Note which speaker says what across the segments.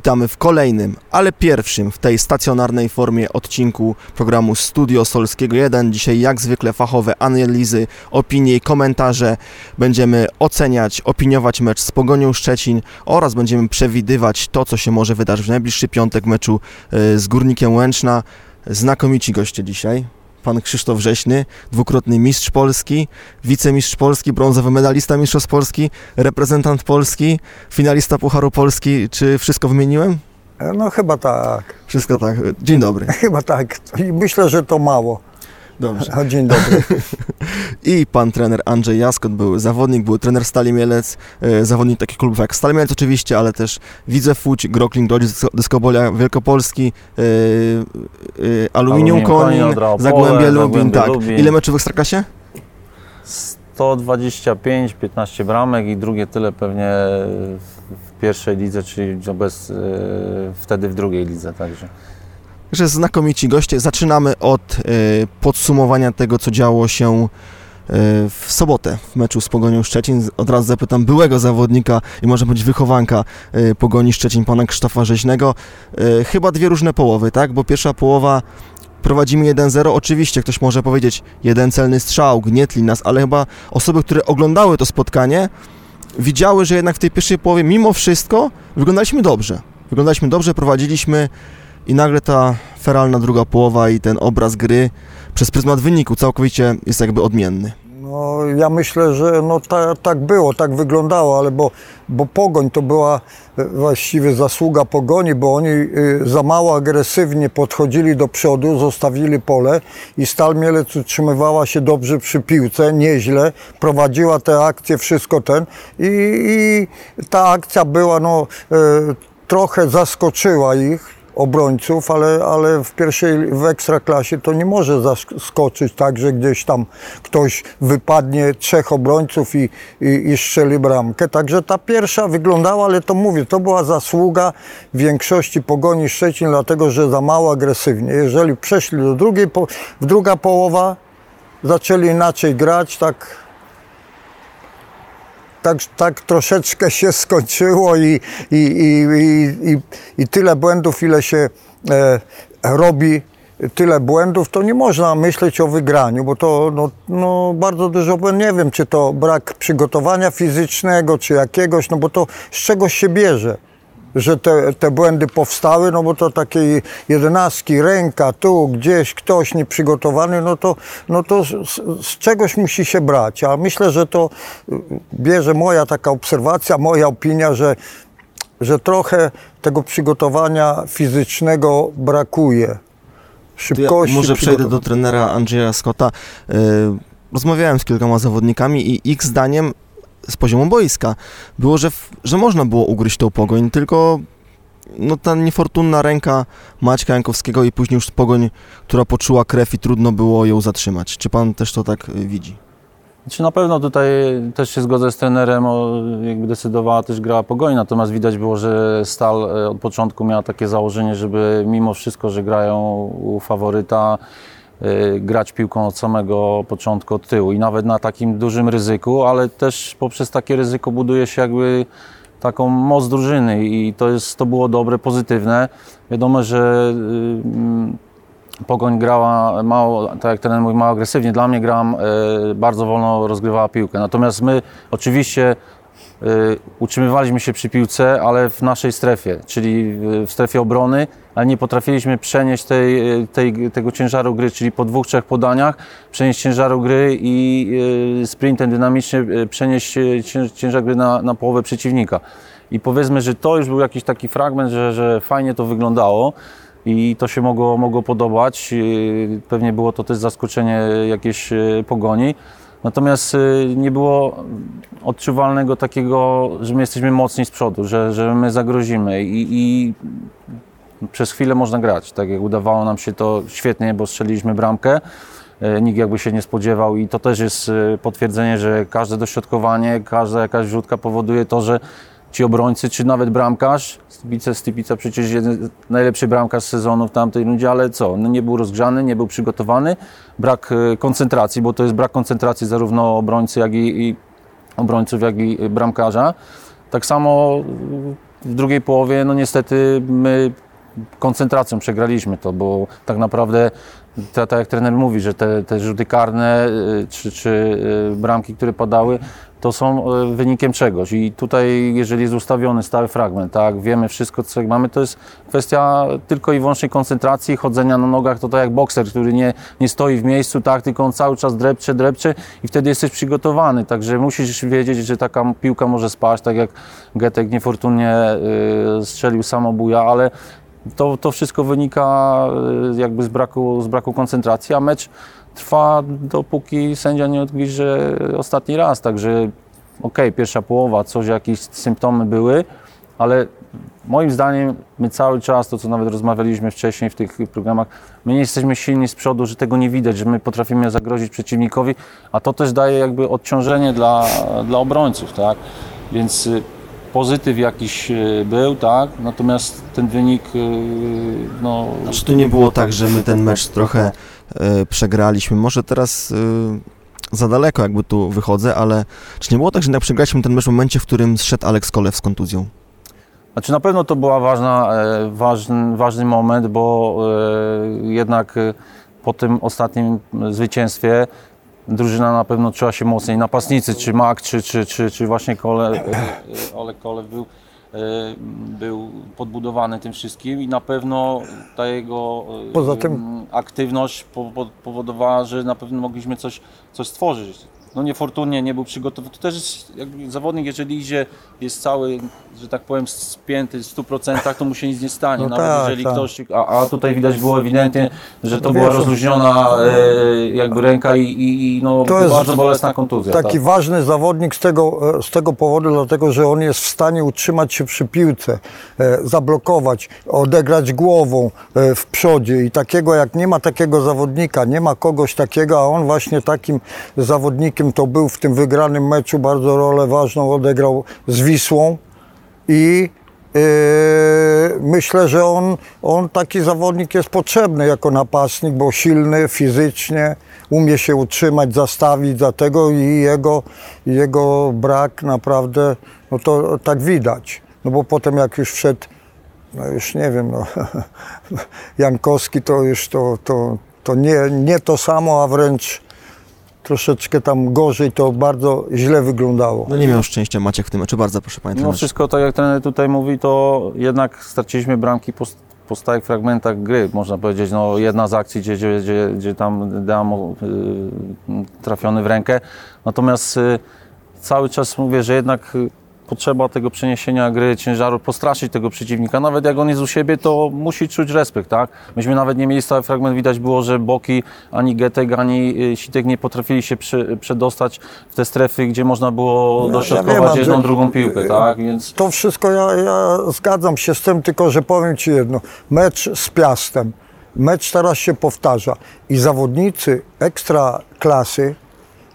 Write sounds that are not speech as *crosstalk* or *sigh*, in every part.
Speaker 1: Witamy w kolejnym, ale pierwszym w tej stacjonarnej formie odcinku programu Studio Solskiego 1. Dzisiaj jak zwykle fachowe analizy, opinie i komentarze. Będziemy oceniać, opiniować mecz z Pogonią Szczecin oraz będziemy przewidywać to, co się może wydarzyć w najbliższy piątek meczu e, z Górnikiem Łęczna. Znakomici goście dzisiaj. Pan Krzysztof Wrześny, dwukrotny mistrz Polski, wicemistrz Polski, brązowy medalista Mistrzostw Polski, reprezentant Polski, finalista Pucharu Polski. Czy wszystko wymieniłem?
Speaker 2: No chyba tak.
Speaker 1: Wszystko tak. Dzień dobry. *laughs*
Speaker 2: Chyba tak. I myślę, że to mało.
Speaker 1: Dobrze.
Speaker 2: O, *laughs* Dzień dobry. *laughs*
Speaker 1: I pan trener Andrzej Jaskot był zawodnik, był trener Stali Mielec, e, zawodnik takich klubów jak Stali Mielec oczywiście, ale też Widzew Łódź, Grokling, Grodzic, Dyskobolia Wielkopolski, e, e, Aluminium Konin, Zagłębie Lubin, tak.
Speaker 3: Lubin.
Speaker 1: Ile meczów w Ekstraklasie?
Speaker 3: 125, 15 bramek i drugie tyle pewnie w pierwszej lidze, czyli bez, e, wtedy w drugiej lidze także.
Speaker 1: Że znakomici goście. Zaczynamy od e, podsumowania tego, co działo się e, w sobotę w meczu z Pogonią Szczecin. Od razu zapytam byłego zawodnika i może być wychowanka e, Pogoni Szczecin, pana Krzysztofa Rzeźnego. Chyba dwie różne połowy, tak? Bo pierwsza połowa prowadzimy 1-0. Oczywiście ktoś może powiedzieć jeden celny strzał, gnietli nas, ale chyba osoby, które oglądały to spotkanie, widziały, że jednak w tej pierwszej połowie mimo wszystko wyglądaliśmy dobrze. Wyglądaliśmy dobrze, prowadziliśmy i nagle ta feralna druga połowa i ten obraz gry przez pryzmat wyniku całkowicie jest jakby odmienny.
Speaker 2: No, ja myślę, że no, ta, tak było, tak wyglądało, ale bo, bo Pogoń to była e, właściwie zasługa Pogoni, bo oni y, za mało agresywnie podchodzili do przodu, zostawili pole i Stal Mielec utrzymywała się dobrze przy piłce, nieźle, prowadziła te akcje, wszystko ten i, i ta akcja była, no, e, trochę zaskoczyła ich, obrońców, ale, ale w pierwszej, w ekstraklasie to nie może zaskoczyć tak, że gdzieś tam ktoś wypadnie trzech obrońców i, i, i strzeli bramkę. Także ta pierwsza wyglądała, ale to mówię, to była zasługa większości Pogoni Szczecin, dlatego że za mało agresywnie. Jeżeli przeszli do drugiej, w druga połowa, zaczęli inaczej grać, tak tak, tak troszeczkę się skończyło i, i, i, i, i, tyle błędów, ile się e, robi, tyle błędów, to nie można myśleć o wygraniu, bo to no, no, bardzo dużo błędów. Nie wiem, czy to brak przygotowania fizycznego, czy jakiegoś, no bo to z czegoś się bierze. Że te, te błędy powstały, no bo to takie jedenastki, ręka, tu gdzieś ktoś nieprzygotowany, no to, no to z, z czegoś musi się brać. A myślę, że to y, bierze moja taka obserwacja, moja opinia, że, że trochę tego przygotowania fizycznego brakuje.
Speaker 1: To ja
Speaker 2: Szybkości.
Speaker 1: może przejdę do trenera Andrzeja Scotta. E, Rozmawiałem z kilkoma zawodnikami i ich zdaniem z poziomu boiska było, że, że można było ugryźć tą pogoń, tylko no, ta niefortunna ręka Maćka Jankowskiego i później już pogoń, która poczuła krew i trudno było ją zatrzymać. Czy pan też to tak y, widzi?
Speaker 3: Znaczy na pewno tutaj też się zgodzę z trenerem, o, jakby decydowała też gra Pogoń, natomiast widać było, że Stal e, od początku miała takie założenie, żeby mimo wszystko, że grają u faworyta, grać piłką od samego początku, od tyłu i nawet na takim dużym ryzyku, ale też poprzez takie ryzyko buduje się jakby taką moc drużyny i to, jest, to było dobre, pozytywne. Wiadomo, że y, Pogoń grała mało, tak jak ten mówi, mało agresywnie. Dla mnie gram e, bardzo wolno rozgrywała piłkę. Natomiast my oczywiście utrzymywaliśmy się przy piłce, ale w naszej strefie, czyli w- strefie obrony, ale nie potrafiliśmy przenieść tej, e, tej, tego ciężaru gry, czyli po dwóch, trzech podaniach przenieść ciężaru gry i e, sprintem dynamicznie przenieść cię- ciężar gry na, na połowę przeciwnika. I powiedzmy, że to już był jakiś taki fragment, że, że fajnie to wyglądało i to się mogło, mogło podobać. Pewnie było to też zaskoczenie jakieś yy, pogoni. Natomiast yy, nie było odczuwalnego takiego, że my jesteśmy mocni z przodu, że, że my zagrozimy i, i przez chwilę można grać. Tak jak udawało nam się to świetnie, bo strzeliliśmy bramkę. E, Nikt jakby się nie spodziewał i to też jest e, potwierdzenie, że każde dośrodkowanie, każda jakaś rzutka powoduje to, że ci obrońcy, czy nawet bramkarz, Stipica, Stipica przecież jeden najlepszy bramkarz sezonu w tamtej rundzie, ale co, no nie był rozgrzany, nie był przygotowany, brak e, koncentracji, bo to jest brak koncentracji zarówno obrońcy, jak i, i obrońców, jak i bramkarza. Tak samo w drugiej połowie, no niestety my koncentracją przegraliśmy to, bo tak naprawdę ta- tak jak trener mówi, że te, te rzuty karne czy, czy bramki, które padały, to są y, wynikiem czegoś. I tutaj, jeżeli jest ustawiony stały fragment, tak, wiemy wszystko, co mamy, to jest kwestia tylko i wyłącznie koncentracji, chodzenia na nogach, to tak jak bokser, który nie, nie stoi w miejscu, tak, tylko on cały czas drepcze, drepcze i wtedy jesteś przygotowany. Także musisz wiedzieć, że taka piłka może spaść, tak jak Getek niefortunnie y, strzelił samobuja, ale to, to wszystko wynika y, jakby z braku, z braku koncentracji, a mecz trwa dopóki sędzia nie odgryzie ostatni raz, także okej, pierwsza połowa, coś, jakieś symptomy były, ale moim zdaniem my cały czas, to co nawet rozmawialiśmy wcześniej w tych programach, my nie jesteśmy silni z przodu, że tego nie widać, że my potrafimy zagrozić przeciwnikowi, a to też daje jakby odciążenie dla, dla obrońców, tak? Więc y, pozytyw jakiś y, był, tak? Natomiast ten wynik, y, no...
Speaker 1: Czy to nie było tak, że my ten mecz trochę przegraliśmy? Może teraz e, za daleko jakby tu wychodzę, ale czy nie było tak, że jednak przegraliśmy ten mecz w momencie, w którym zszedł Alex Kolew z kontuzją?
Speaker 3: Znaczy na pewno to była ważna, e, ważny, ważny moment, bo e, jednak e, po tym ostatnim zwycięstwie drużyna na pewno czuła się mocniej. Napastnicy, czy Mak, czy, czy, czy, czy właśnie Kole, e, e, Olek Kolew był, e, był podbudowany tym wszystkim i na pewno ta jego e,
Speaker 2: Poza tym-
Speaker 3: m, aktywność po, po, powodowała, że na pewno mogliśmy coś, coś stworzyć. No niefortunnie nie był przygotowany. To też jest zawodnik, jeżeli idzie, jest cały, że tak powiem, spięty w 100%, to mu się nic nie stanie.
Speaker 2: No
Speaker 3: Nawet
Speaker 2: tak,
Speaker 3: jeżeli
Speaker 2: tak.
Speaker 3: ktoś, a, a tutaj widać było ewidentnie, że to
Speaker 2: To
Speaker 3: była
Speaker 2: wiesz,
Speaker 3: rozluźniona e, jakby ręka i, i, i no,
Speaker 2: To jest
Speaker 3: bardzo bolesna kontuzja.
Speaker 2: Taki
Speaker 3: tak.
Speaker 2: ważny zawodnik z tego, e, z tego powodu, dlatego że on jest w stanie utrzymać się przy piłce, e, zablokować, odegrać głową e, w przodzie i takiego jak nie ma takiego zawodnika, nie ma kogoś takiego, a on właśnie takim zawodnikiem to był w tym wygranym meczu, bardzo rolę ważną odegrał z Wisłą i e, myślę, że on, on taki zawodnik jest potrzebny jako napastnik, bo silny fizycznie, umie się utrzymać, zastawić za tego i jego, jego brak naprawdę, no to tak widać. No bo potem jak już wszedł, no już nie wiem, no, *laughs* Jankowski to już to, to, to nie, nie to samo, a wręcz troszeczkę tam gorzej, to bardzo źle wyglądało.
Speaker 1: No nie miał szczęścia Maciek w tym meczu, bardzo proszę Panie
Speaker 3: Mimo
Speaker 1: trenerze.
Speaker 3: wszystko, tak jak trener tutaj mówi, to jednak straciliśmy bramki po, po stałych fragmentach gry, można powiedzieć. No, jedna z akcji, gdzie, gdzie, gdzie, gdzie tam Deamo y, trafiony w rękę. Natomiast y, cały czas mówię, że jednak y, potrzeba tego przeniesienia gry, ciężaru, postraszyć tego przeciwnika. Nawet jak on jest u siebie, to musi czuć respekt, tak? Myśmy nawet nie mieli stały fragment, widać było, że Boki, ani Getek, ani y, Sitek nie potrafili się przy, przedostać w te strefy, gdzie można było
Speaker 2: ja
Speaker 3: dośrodkować
Speaker 2: wiem,
Speaker 3: jedną,
Speaker 2: Andrzej.
Speaker 3: drugą piłkę, tak? Więc
Speaker 2: To wszystko ja, ja zgadzam się z tym, tylko że powiem Ci jedno. Mecz z Piastem, mecz teraz się powtarza i zawodnicy ekstra klasy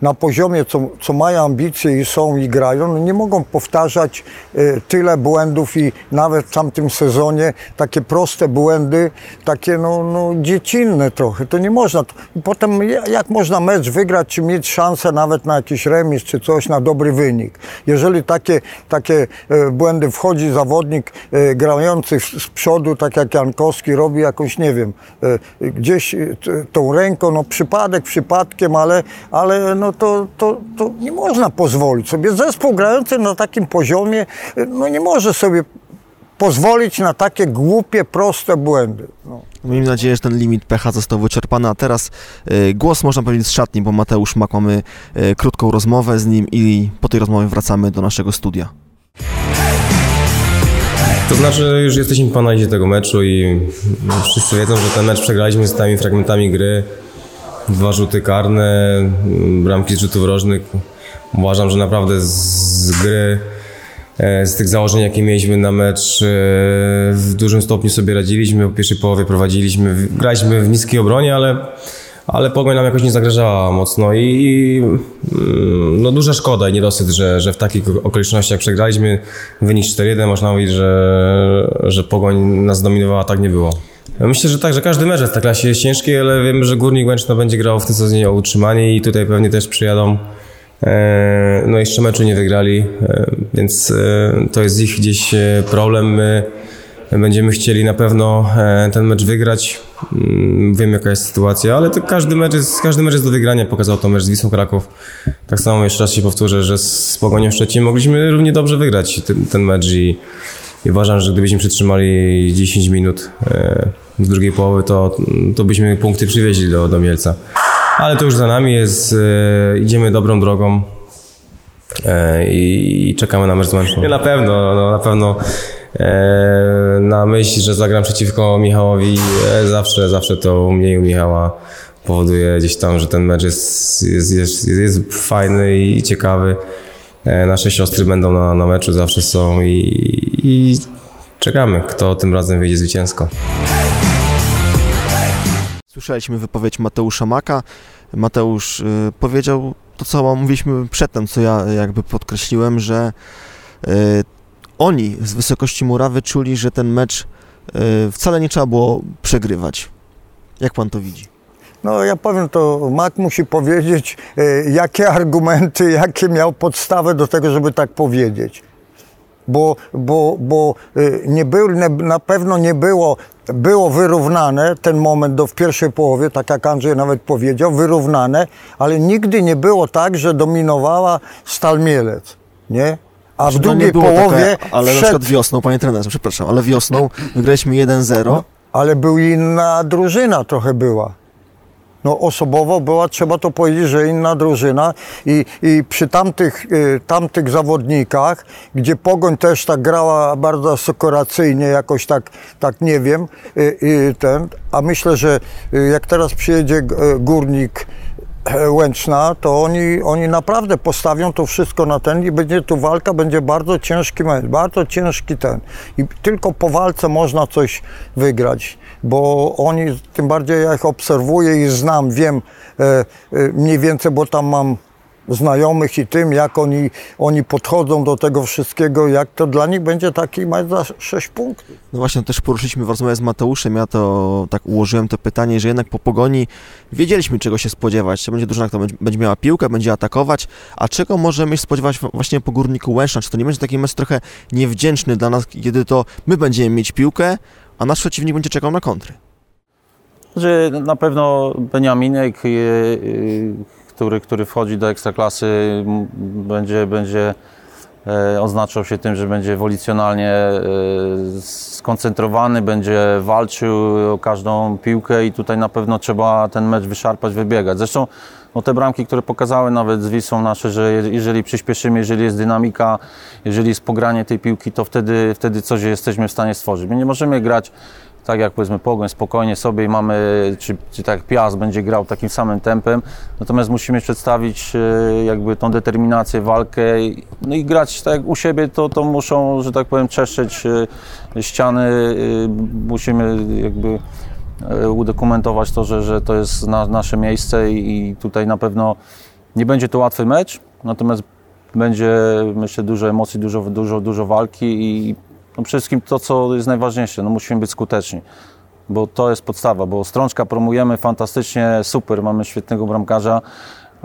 Speaker 2: na poziomie, co, co mają ambicje i są i grają, no nie mogą powtarzać e, tyle błędów i nawet w tamtym sezonie takie proste błędy, takie no, no dziecinne trochę, to nie można. Potem ja- jak można mecz wygrać, czy mieć szansę nawet na jakiś remis, czy coś, na dobry wynik. Jeżeli takie, takie e, błędy wchodzi zawodnik e, grający z z przodu, tak jak Jankowski robi jakąś, nie wiem, gdzieś tą ręką, no przypadek przypadkiem, ale, ale no to, to, to nie można pozwolić sobie. Zespół grający na takim poziomie, no nie może sobie pozwolić na takie głupie, proste błędy. No.
Speaker 1: Miejmy nadzieję, że ten limit pecha został wyczerpany, a teraz e, głos można powiedzieć z szatni, bo Mateusz Mak mamy e, krótką rozmowę z nim i po tej rozmowie wracamy do naszego studia.
Speaker 4: To znaczy, już jesteśmy po analizie tego meczu i wszyscy wiedzą, że ten mecz przegraliśmy z tymi fragmentami gry. Dwa rzuty karne, bramki z rzutów rożnych. Uważam, że naprawdę z gry, e, z tych założeń, jakie mieliśmy na mecz, e, w dużym stopniu sobie radziliśmy. W pierwszej połowie prowadziliśmy, graliśmy w niskiej obronie, ale, ale Pogoń nam jakoś nie zagrażała mocno i, mm, no duża szkoda i niedosyt, że, że w takich okolicznościach przegraliśmy. Wynik 4-1, można mówić, że, że Pogoń nas zdominowała, tak nie było. Myślę, że tak, że każdy mecz w klasie jest ciężki, ale wiemy, że Górnik Łęczno będzie grał w tym sezonie o utrzymanie i tutaj pewnie też przyjadą E, No jeszcze meczu nie wygrali, e, więc e, to jest ich gdzieś problem. My będziemy chcieli na pewno ten mecz wygrać. Mm, Wiem jaka jest sytuacja, ale to każdy mecz jest, każdy mecz jest do wygrania. Pokazał to mecz z Wisłą Kraków. Tak samo jeszcze raz się powtórzę, że z Pogonią Szczecin mogliśmy równie dobrze wygrać ten, ten mecz i, i uważam, że gdybyśmy przytrzymali 10 minut e, z drugiej połowy, to, to byśmy punkty przywieźli do, do Mielca. Ale to już za nami jest, e, idziemy dobrą drogą e, i, czekamy na mecz z Łęczną. Na pewno, no, na pewno na myśl, że zagram przeciwko Michałowi, zawsze, zawsze to u mnie i u Michała powoduje gdzieś tam, że ten mecz jest, jest, jest, jest fajny i ciekawy. E, nasze siostry będą na, na meczu, zawsze są i, i czekamy, kto tym razem wyjdzie zwycięsko.
Speaker 1: Słyszeliśmy wypowiedź Mateusza Maka. Mateusz y, powiedział to, co mówiliśmy przedtem, co ja jakby podkreśliłem, że y, oni z wysokości murawy czuli, że ten mecz y, wcale nie trzeba było przegrywać. Jak pan to widzi?
Speaker 2: No ja powiem to, Mak musi powiedzieć, e, jakie argumenty, jakie miał podstawę do tego, żeby tak powiedzieć. Bo, bo, bo e, nie był, na pewno nie było, było wyrównane ten moment do, w pierwszej połowie, tak jak Andrzej nawet powiedział, wyrównane, ale nigdy nie było tak, że dominowała Stal Mielec, nie? A w
Speaker 1: to
Speaker 2: drugiej połowie
Speaker 1: Taka, ale na
Speaker 2: wszedł-
Speaker 1: przykład wiosną, panie trenerze, przepraszam, ale wiosną wygraliśmy 1-0.
Speaker 2: ale był inna drużyna trochę była. No osobowo była, trzeba to powiedzieć, że inna drużyna i, i przy tamtych, y, tamtych zawodnikach, gdzie Pogoń też tak grała bardzo asekuracyjnie, jakoś tak, tak nie wiem, y, y, ten, a myślę, że y, jak teraz przyjedzie y, Górnik e, Łęczna, to oni, oni naprawdę postawią to wszystko na ten i będzie tu walka, będzie bardzo ciężki mecz, bardzo ciężki ten. I tylko po walce można coś wygrać, bo oni, tym bardziej ja ich obserwuję i znam, wiem e, e, mniej więcej, bo tam mam znajomych i tym, jak oni, oni podchodzą do tego wszystkiego, jak to dla nich będzie taki mecz za 6 punktów.
Speaker 1: No właśnie, też poruszyliśmy w rozmowie z Mateuszem, ja to tak ułożyłem to pytanie, że jednak po pogoni wiedzieliśmy czego się spodziewać. To będzie drużyna, która będzie- miała piłkę, będzie atakować, a czego możemy się spodziewać właśnie po Górniku Łęczna? Czy to nie będzie taki mecz trochę niewdzięczny dla nas, kiedy to my będziemy mieć piłkę, a nasz przeciwnik będzie czekał na kontry?
Speaker 3: Że na pewno Beniaminek, y, y, który, który wchodzi do Ekstraklasy, będzie, będzie e, oznaczał się tym, że będzie wolicjonalnie e, skoncentrowany, będzie walczył o każdą piłkę i tutaj na pewno trzeba ten mecz wyszarpać, wybiegać. Zresztą no te bramki, które pokazały nawet z Wisłą nasze, że je- jeżeli przyspieszymy, jeżeli jest dynamika, jeżeli jest pogranie tej piłki, to wtedy, wtedy coś jesteśmy w stanie stworzyć. My nie możemy grać tak jak powiedzmy Pogoń, spokojnie sobie i mamy, czy, czy tak jak Piast będzie grał takim samym tempem, natomiast musimy przedstawić e, jakby tą determinację, walkę, no i grać tak jak u siebie, to, to muszą, że tak powiem, czeszczeć e, ściany, e, musimy jakby udokumentować to, że, że to jest na, nasze miejsce i, i tutaj na pewno nie będzie to łatwy mecz, natomiast będzie myślę dużo emocji, dużo, dużo, dużo walki i no przede wszystkim to, co jest najważniejsze, no musimy być skuteczni, bo to jest podstawa, bo Strączka promujemy fantastycznie, super, mamy świetnego bramkarza,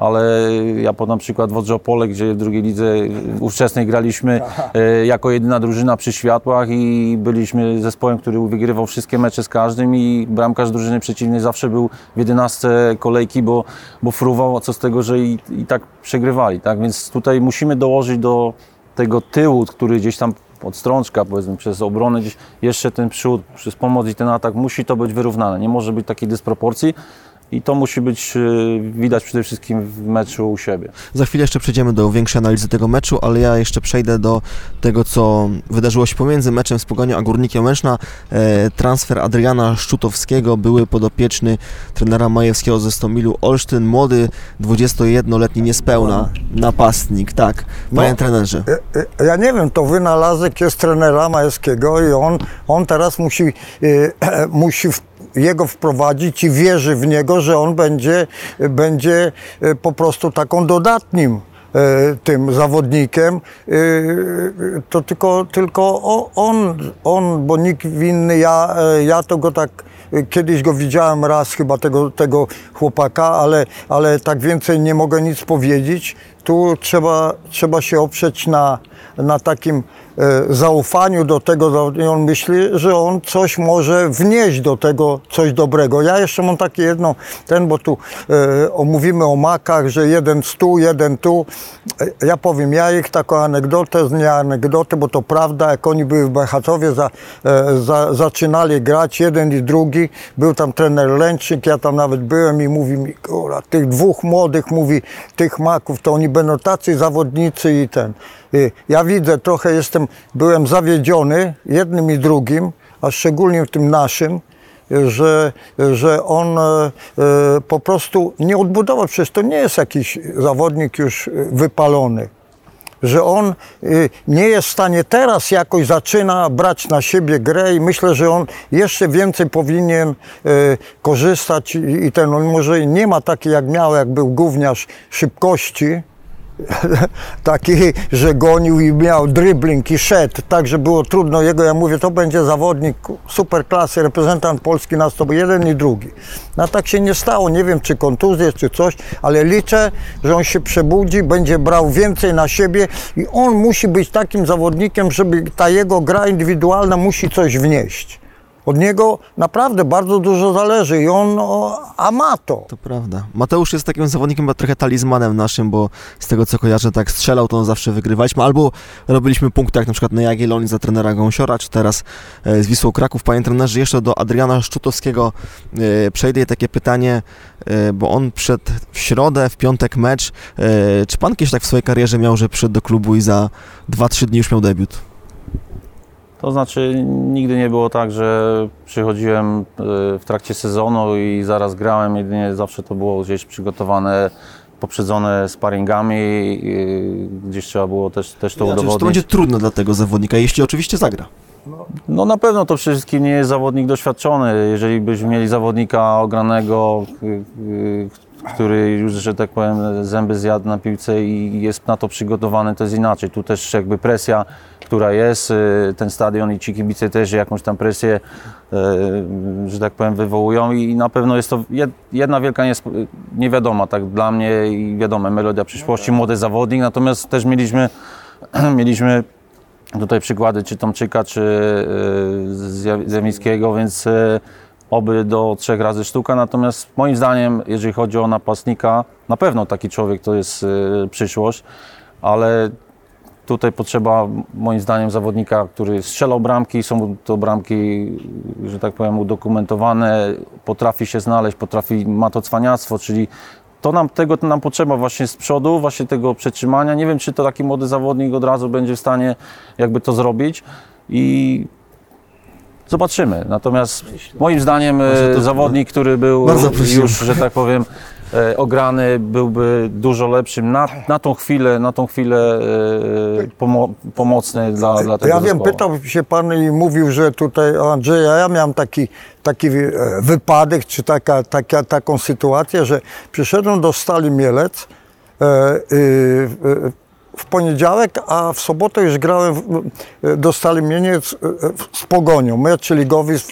Speaker 3: ale ja podam przykład Wodrzopole, gdzie w drugiej lidze ówczesnej graliśmy e, jako jedyna drużyna przy światłach i byliśmy zespołem, który wygrywał wszystkie mecze z każdym i bramkarz drużyny przeciwnej zawsze był w 11 kolejki, bo, bo fruwał, co z tego, że i, i tak przegrywali, tak? Więc tutaj musimy dołożyć do tego tyłu, który gdzieś tam od strączka, powiedzmy, przez obronę, gdzieś jeszcze ten przód, przez pomoc i ten atak, musi to być wyrównane. Nie może być takiej dysproporcji i to musi być y, widać przede wszystkim w meczu u siebie.
Speaker 1: Za chwilę jeszcze przejdziemy do większej analizy tego meczu, ale ja jeszcze przejdę do tego, co wydarzyło się pomiędzy meczem z Pogonią a Górnikiem Łęczna. E, transfer Adriana Szczutowskiego, były podopieczny trenera Majewskiego ze Stomilu Olsztyn, młody, 21-letni niespełna napastnik, tak. Panie
Speaker 2: No.
Speaker 1: trenerze.
Speaker 2: E, e, Ja nie wiem, to wynalazek jest trenera Majewskiego i on, on teraz musi, e, *clears throat* musi w, jego wprowadzić i wierzy w niego, że on będzie, będzie e, po prostu taką dodatnim e, tym zawodnikiem. E, To tylko, tylko on, on, bo nikt inny, ja, ja to go tak Kiedyś go widziałem raz chyba tego, tego chłopaka, ale, ale tak więcej nie mogę nic powiedzieć. tu trzeba, trzeba się oprzeć na, na takim zaufaniu do tego, on myśli, że on coś może wnieść do tego, coś dobrego. Ja jeszcze mam takie jedno, ten, bo tu e, omówimy o makach, że jeden tu, jeden tu. E, Ja powiem, ja ich taką anegdotę, nie anegdotę, bo to prawda, jak oni byli w Bechacowie, za, e, za, zaczynali grać, jeden i drugi, był tam trener Lęczyk, ja tam nawet byłem i mówi mi, kurwa, tych dwóch młodych, mówi, tych maków, to oni będą tacy zawodnicy i ten. I ja widzę, trochę jestem, byłem zawiedziony jednym i drugim, a szczególnie tym naszym, że, że on e, e, po prostu nie odbudował, przecież to nie jest jakiś zawodnik już e, wypalony że on y, nie jest w stanie teraz jakoś zaczyna brać na siebie grę i myślę, że on jeszcze więcej powinien y, korzystać i, i ten, on może nie ma takiej jak miał, jak był gówniarz szybkości, *laughs* taki, że gonił i miał dribbling i szedł, tak, że było trudno jego, ja mówię, to będzie zawodnik super klasy, reprezentant Polski na stopę, jeden i drugi. No tak się nie stało, nie wiem czy kontuzje, czy coś, ale liczę, że on się przebudzi, będzie brał więcej na siebie i on musi być takim zawodnikiem, żeby ta jego gra indywidualna musi coś wnieść. Od niego naprawdę bardzo dużo zależy i on, o, a ma to.
Speaker 1: To prawda. Mateusz jest takim zawodnikiem chyba trochę talizmanem naszym, bo z tego co kojarzę, tak strzelał, to zawsze wygrywaliśmy. Albo robiliśmy punkty, jak na przykład na Jagiellonii za trenera Gąsiora, czy teraz e, z Wisłą Kraków. Panie trenerze, jeszcze do Adriana Szczutowskiego e, przejdę takie pytanie, e, bo on przed w środę, w piątek mecz. Czy pan kiedyś tak w swojej karierze miał, że przyszedł do klubu i za 2-3 dni już miał debiut?
Speaker 3: To znaczy nigdy nie było tak, że przychodziłem e, w trakcie sezonu i zaraz grałem, jedynie zawsze to było gdzieś przygotowane, poprzedzone sparingami, e, gdzieś trzeba było też, też to
Speaker 1: Ja, przecież to
Speaker 3: udowodnić.
Speaker 1: będzie trudno dla tego zawodnika, jeśli oczywiście zagra.
Speaker 3: No na pewno to przede wszystkim nie jest zawodnik doświadczony. Jeżeli byśmy mieli zawodnika ogranego, y, y, który już, że tak powiem, zęby zjadł na piłce i jest na to przygotowany, to jest inaczej. Tu też jakby presja, która jest, y, ten stadion i ci kibice też jakąś tam presję, y, że tak powiem, wywołują i na pewno jest to jed- jedna wielka niewiadoma, tak dla mnie i wiadomo, melodia przyszłości, młody zawodnik, natomiast też mieliśmy, *clears throat* mieliśmy Tutaj przykłady czy Tomczyka, czy y, Zja- Zemińskiego, więc oby do trzech razy sztuka. Natomiast moim zdaniem, jeżeli chodzi o napastnika, na pewno taki człowiek to jest y, przyszłość, ale tutaj potrzeba moim zdaniem zawodnika, który strzelał bramki, są to bramki, że tak powiem, udokumentowane, potrafi się znaleźć, potrafi, ma to cwaniactwo, czyli to nam, tego to nam potrzeba właśnie z przodu, właśnie tego przetrzymania. Nie wiem, czy to taki młody zawodnik od razu będzie w stanie jakby to zrobić i zobaczymy. Natomiast moim zdaniem e,
Speaker 1: to-
Speaker 3: zawodnik, który był już, że tak powiem, e, ograny, byłby dużo lepszym na, na tą chwilę, na tą chwilę e, pomo pomocny dla, dla tego
Speaker 2: Ja wiem,
Speaker 3: zespołu.
Speaker 2: pytał się pan i mówił, że tutaj Andrzeja, ja miałem taki, taki wypadek, czy taka, taka, taką sytuację, że przyszedłem do Stali Mielec w poniedziałek, a w sobotę już grałem w, e, do Stali Mielec e, z Pogonią, mecz ligowy w,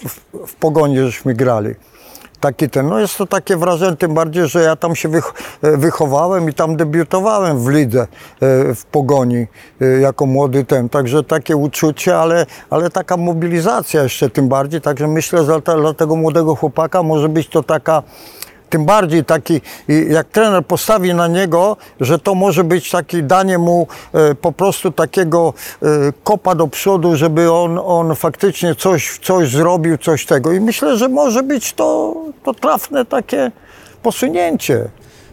Speaker 2: w, żeśmy grali. Taki ten, no jest to takie wrażenie, tym bardziej, że ja tam się e, wychowałem i tam debiutowałem w lidze e, w Pogoni jako młody ten, także takie uczucie, ale, ale taka mobilizacja jeszcze tym bardziej, także myślę, że dla tego młodego chłopaka może być to taka tym bardziej taki, jak trener postawi na niego, że to może być taki danie mu e, po prostu takiego e, kopa do przodu, żeby on, on faktycznie coś, coś zrobił, coś tego. I myślę, że może być to, to trafne takie posunięcie.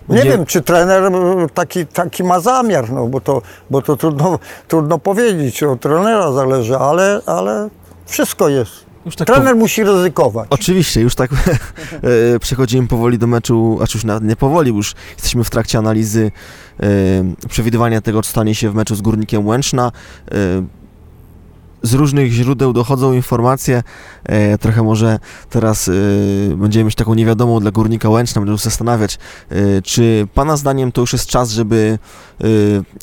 Speaker 2: Nie
Speaker 1: Nie-
Speaker 2: wiem, czy trener e, taki, taki ma zamiar, no bo to, bo to trudno, trudno powiedzieć, od trenera zależy, ale, ale wszystko jest.
Speaker 1: Tak
Speaker 2: Trener musi ryzykować.
Speaker 1: Oczywiście, już tak *laughs* e, przechodzimy powoli do meczu, a już nawet nie powoli, już jesteśmy w trakcie analizy e, przewidywania tego, co stanie się w meczu z Górnikiem Łęczna. E, z różnych źródeł dochodzą informacje, e, trochę może teraz e, będziemy mieć taką niewiadomą dla Górnika Łęczna, będziemy się zastanawiać, e, czy Pana zdaniem to już jest czas, żeby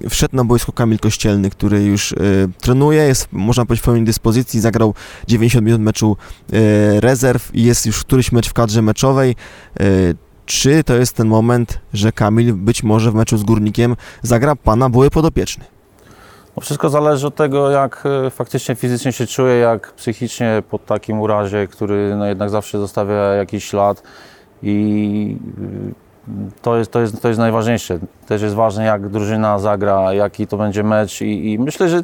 Speaker 1: e, wszedł na boisko Kamil Kościelny, który już e, trenuje, jest, można powiedzieć, w pełnej dyspozycji, zagrał 90 minut meczu e, rezerw i jest już któryś mecz w kadrze meczowej. Czy to jest ten moment, że Kamil być może w meczu z Górnikiem zagra Pana były podopieczny?
Speaker 3: No wszystko zależy od tego, jak e, faktycznie fizycznie się czuje, jak psychicznie po takim urazie, który no jednak zawsze zostawia jakiś ślad i y, to jest, to, jest, to jest najważniejsze. Też jest ważne, jak drużyna zagra, jaki to będzie mecz i, i myślę, że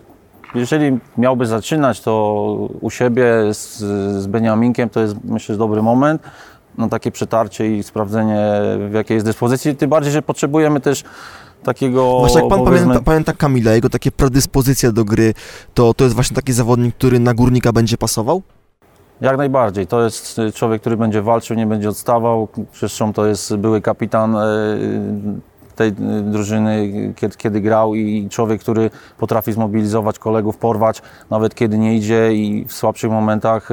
Speaker 3: jeżeli miałby zaczynać to u siebie z, z Beniaminkiem, to jest myślę, dobry moment na takie przetarcie i sprawdzenie w jakiej jest dyspozycji, tym bardziej, że potrzebujemy też takiego
Speaker 1: Właśnie jak Pan
Speaker 3: powiedzmy-
Speaker 1: pamięta, pamięta Kamila, jego takie predyspozycje do gry, to to jest właśnie taki zawodnik, który na Górnika będzie pasował?
Speaker 3: Jak najbardziej. To jest y, człowiek, który będzie walczył, nie będzie odstawał. Zresztą to jest były kapitan e, tej y, drużyny, kiedy, kiedy grał i człowiek, który potrafi zmobilizować kolegów, porwać, nawet kiedy nie idzie i w słabszych momentach.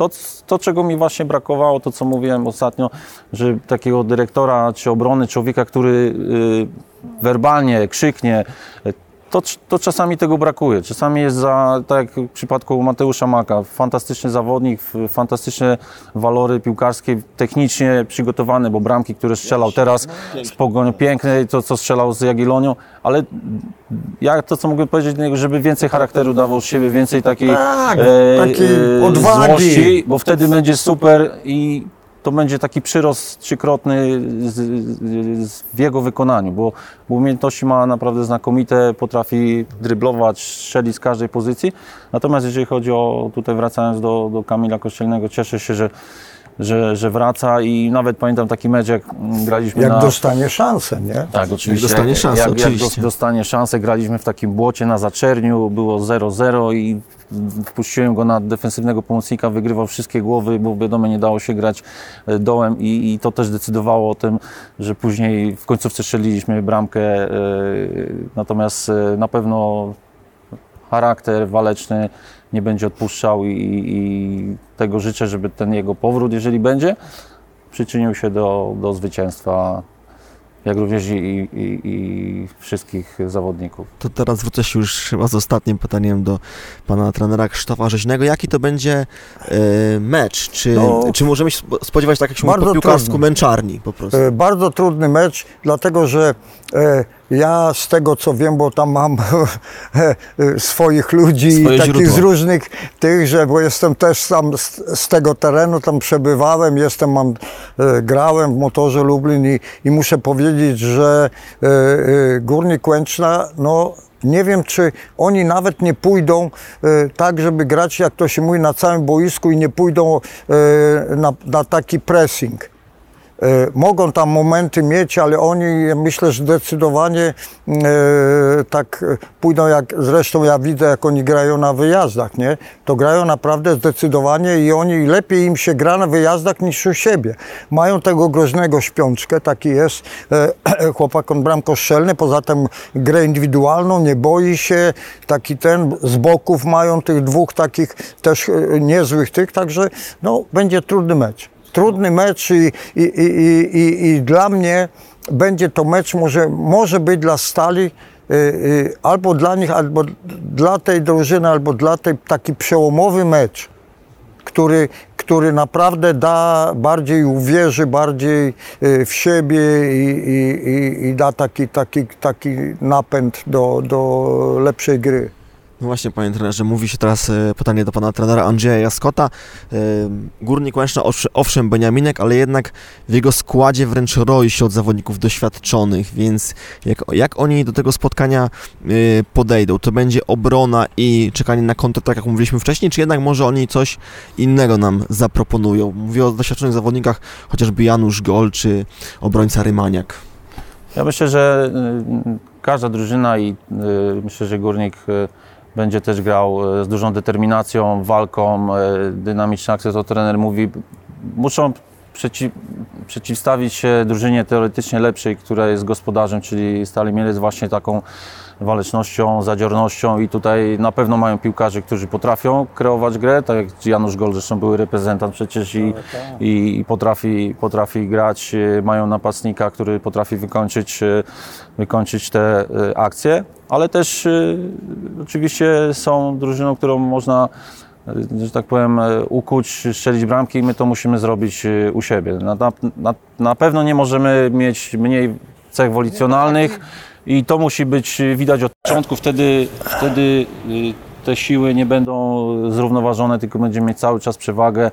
Speaker 3: To, to, czego mi właśnie brakowało, to co mówiłem ostatnio, że takiego dyrektora czy obrony, człowieka, który y, werbalnie krzyknie, to, to czasami tego brakuje. Czasami jest za, tak jak w przypadku Mateusza Maka, fantastyczny zawodnik, fantastyczne walory piłkarskie, technicznie przygotowany, bo bramki, które strzelał teraz z Pogonią, piękne, to co strzelał z Jagiellonią, ale ja to, co mogę powiedzieć do niego, żeby więcej charakteru dawał z siebie, więcej takiej
Speaker 2: Tak, takiej odwagi.
Speaker 3: złości, bo wtedy będzie super i to będzie taki przyrost trzykrotny z, z, w jego wykonaniu, bo, bo umiejętności ma naprawdę znakomite, potrafi dryblować, strzelić z każdej pozycji. Natomiast jeżeli chodzi o, tutaj wracając do, do Kamila Kościelnego, cieszę się, że, że, że wraca i nawet pamiętam taki mecz, jak graliśmy
Speaker 2: Jak
Speaker 3: na...
Speaker 2: dostanie szansę, nie?
Speaker 3: Tak, oczywiście.
Speaker 1: dostanie szansę,
Speaker 3: jak, jak
Speaker 1: oczywiście.
Speaker 3: dos- dostanie szansę, graliśmy w takim błocie na Zaczerniu, było 0-0 i wpuściłem go na defensywnego pomocnika, wygrywał wszystkie głowy, bo wiadomo, nie dało się grać e, dołem i, i to też decydowało o tym, że później w końcówce strzeliliśmy bramkę, e, natomiast e, na pewno charakter waleczny nie będzie odpuszczał i, i tego życzę, żeby ten jego powrót, jeżeli będzie, przyczynił się do, do zwycięstwa jak również i, i, i, wszystkich zawodników.
Speaker 1: To teraz zwrócę się już chyba z ostatnim pytaniem do pana trenera Krzysztofa Rzeźnego. Jaki to będzie e, mecz? Czy,
Speaker 2: No,
Speaker 1: czy możemy się spo- spodziewać, tak jak się mówi piłkarsku, męczarni po prostu?
Speaker 2: E, Bardzo trudny mecz, dlatego że e, ja z tego co wiem, bo tam mam *laughs* swoich ludzi
Speaker 1: Swoje
Speaker 2: takich
Speaker 1: źródła.
Speaker 2: z różnych tych, że bo jestem też tam z, z tego terenu, tam przebywałem, jestem, mam, e, grałem w motorze Lublin i, i muszę powiedzieć, że e, e, Górnik Łęczna, no nie wiem, czy oni nawet nie pójdą e, tak, żeby grać, jak to się mówi, na całym boisku i nie pójdą e, na, na taki pressing. E, Mogą tam momenty mieć, ale oni myślę, że zdecydowanie e, tak pójdą jak zresztą ja widzę, jak oni grają na wyjazdach, nie? To grają naprawdę zdecydowanie i oni lepiej im się gra na wyjazdach niż u siebie. Mają tego groźnego śpiączkę, taki jest e, *clears throat* chłopak, on bramkostrzelny, poza tym grę indywidualną, nie boi się, taki ten, z boków mają tych dwóch takich też niezłych tych, także no, będzie trudny mecz trudny mecz i, i, i, i, i, dla mnie będzie to mecz, może, może być dla Stali y, y, albo dla nich, albo dla tej drużyny, albo dla tej taki przełomowy mecz, który, który naprawdę da, bardziej uwierzy, bardziej y, w siebie i, i, i da taki, taki, taki napęd do, do lepszej gry.
Speaker 1: No właśnie, panie trenerze, mówi się teraz e, pytanie do pana trenera Andrzeja Jaskota. E, Górnik Łęczna, owsz- owszem, Beniaminek, ale jednak w jego składzie wręcz roi się od zawodników doświadczonych, więc jak, jak oni do tego spotkania e, podejdą? To będzie obrona i czekanie na kontr, tak jak mówiliśmy wcześniej, czy jednak może oni coś innego nam zaproponują? Mówię o doświadczonych zawodnikach, chociażby Janusz Gol czy obrońca Rymaniak.
Speaker 3: Ja myślę, że y, każda drużyna i y, myślę, że Górnik y, będzie też grał y, z dużą determinacją, walką, y, dynamiczną akcją, to trener mówi. Muszą przeci, przeciwstawić się drużynie teoretycznie lepszej, która jest gospodarzem, czyli Stali Mielec właśnie taką walecznością, zadziornością i tutaj na pewno mają piłkarzy, którzy potrafią kreować grę, tak jak Janusz Gol, zresztą były reprezentant przecież i, i, i potrafi, potrafi grać, y, mają napastnika, który potrafi wykończyć, y, wykończyć te y, akcje, ale też oczywiście są drużyną, którą można e, że tak powiem, e, ukuć, strzelić bramki i my to musimy zrobić e, u siebie. Na, na, na pewno nie możemy mieć mniej cech wolicjonalnych i to musi być widać od początku, wtedy, wtedy e, te siły nie będą zrównoważone, tylko będziemy mieć cały czas przewagę.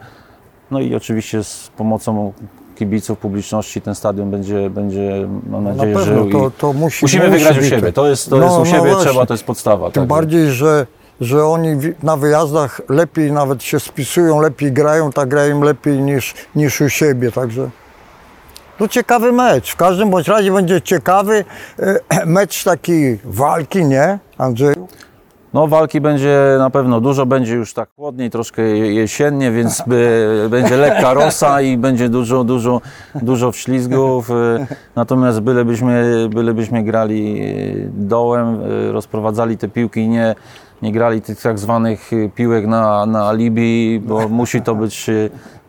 Speaker 3: No i oczywiście z pomocą kibiców, publiczności ten stadion będzie, będzie mam
Speaker 2: Na
Speaker 3: nadzieję,
Speaker 2: pewno
Speaker 3: żył.
Speaker 2: to, to musi
Speaker 3: musimy
Speaker 2: musi
Speaker 3: wygrać u siebie. To jest, to
Speaker 2: No,
Speaker 3: jest u
Speaker 2: no
Speaker 3: siebie trzeba, to jest podstawa.
Speaker 2: Tym
Speaker 3: tak.
Speaker 2: bardziej, że, że oni na wyjazdach lepiej nawet się spisują, lepiej grają, tak grają lepiej niż, niż u siebie, także no ciekawy mecz. W każdym bądź razie będzie ciekawy e, *clears throat* mecz taki walki, nie Andrzeju?
Speaker 3: No walki będzie na pewno dużo, będzie już tak chłodniej, troszkę je- jesiennie, więc *laughs* by, będzie lekka rosa i będzie dużo, dużo, dużo wślizgów. y, Natomiast bylebyśmy, bylebyśmy grali y, dołem, rozprowadzali te piłki, nie, nie grali tych tak zwanych piłek na, na alibi, bo musi to być,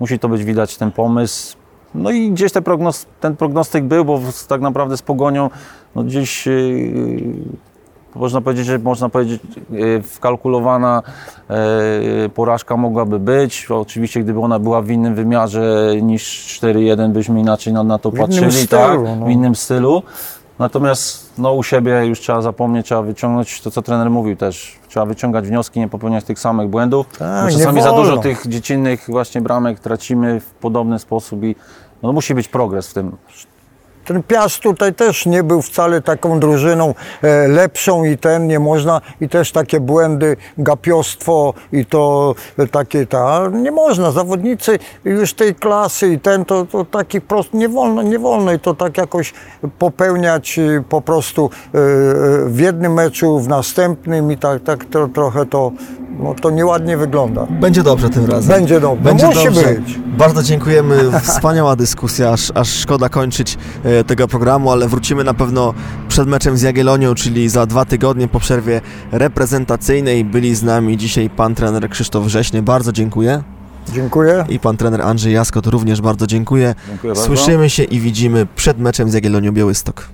Speaker 3: musi to być widać ten pomysł. No i gdzieś te prognos, ten prognostyk był, bo tak naprawdę z Pogonią no gdzieś y, można powiedzieć, że można powiedzieć e, wkalkulowana e, porażka mogłaby być. Oczywiście gdyby ona była w innym wymiarze niż 4-1 byśmy inaczej na, na to
Speaker 2: W
Speaker 3: patrzyli,
Speaker 2: stylu,
Speaker 3: tak?
Speaker 2: no.
Speaker 3: w innym stylu. Natomiast no, u siebie już trzeba zapomnieć, trzeba wyciągnąć to, co trener mówił też. Trzeba wyciągać wnioski, nie popełniać tych samych błędów.
Speaker 2: Tak,
Speaker 3: bo czasami za dużo tych dziecinnych właśnie bramek tracimy w podobny sposób i no, musi być progres w tym.
Speaker 2: Ten Piast tutaj też nie był wcale taką drużyną e, lepszą i ten nie można i też takie błędy, gapiostwo i to e, takie ta, nie można, zawodnicy już tej klasy i ten to, to taki prost, nie wolno, nie wolno i to tak jakoś popełniać e, po prostu w jednym meczu, w następnym i tak, tak to, trochę to, no, to nieładnie wygląda.
Speaker 1: Będzie dobrze tym razem.
Speaker 2: Będzie dobrze.
Speaker 1: Będzie
Speaker 2: Musi
Speaker 1: dobrze.
Speaker 2: być.
Speaker 1: Bardzo dziękujemy. *laughs* Wspaniała dyskusja, aż, aż szkoda kończyć tego programu, ale wrócimy na pewno przed meczem z Jagiellonią, czyli za dwa tygodnie po przerwie reprezentacyjnej. Byli z nami dzisiaj pan trener Krzysztof Wrześny. Bardzo dziękuję.
Speaker 2: Dziękuję.
Speaker 1: I pan trener Andrzej Jaskot również bardzo dziękuję.
Speaker 3: Dziękuję bardzo.
Speaker 1: Słyszymy się i widzimy przed meczem z Jagiellonią Białystok.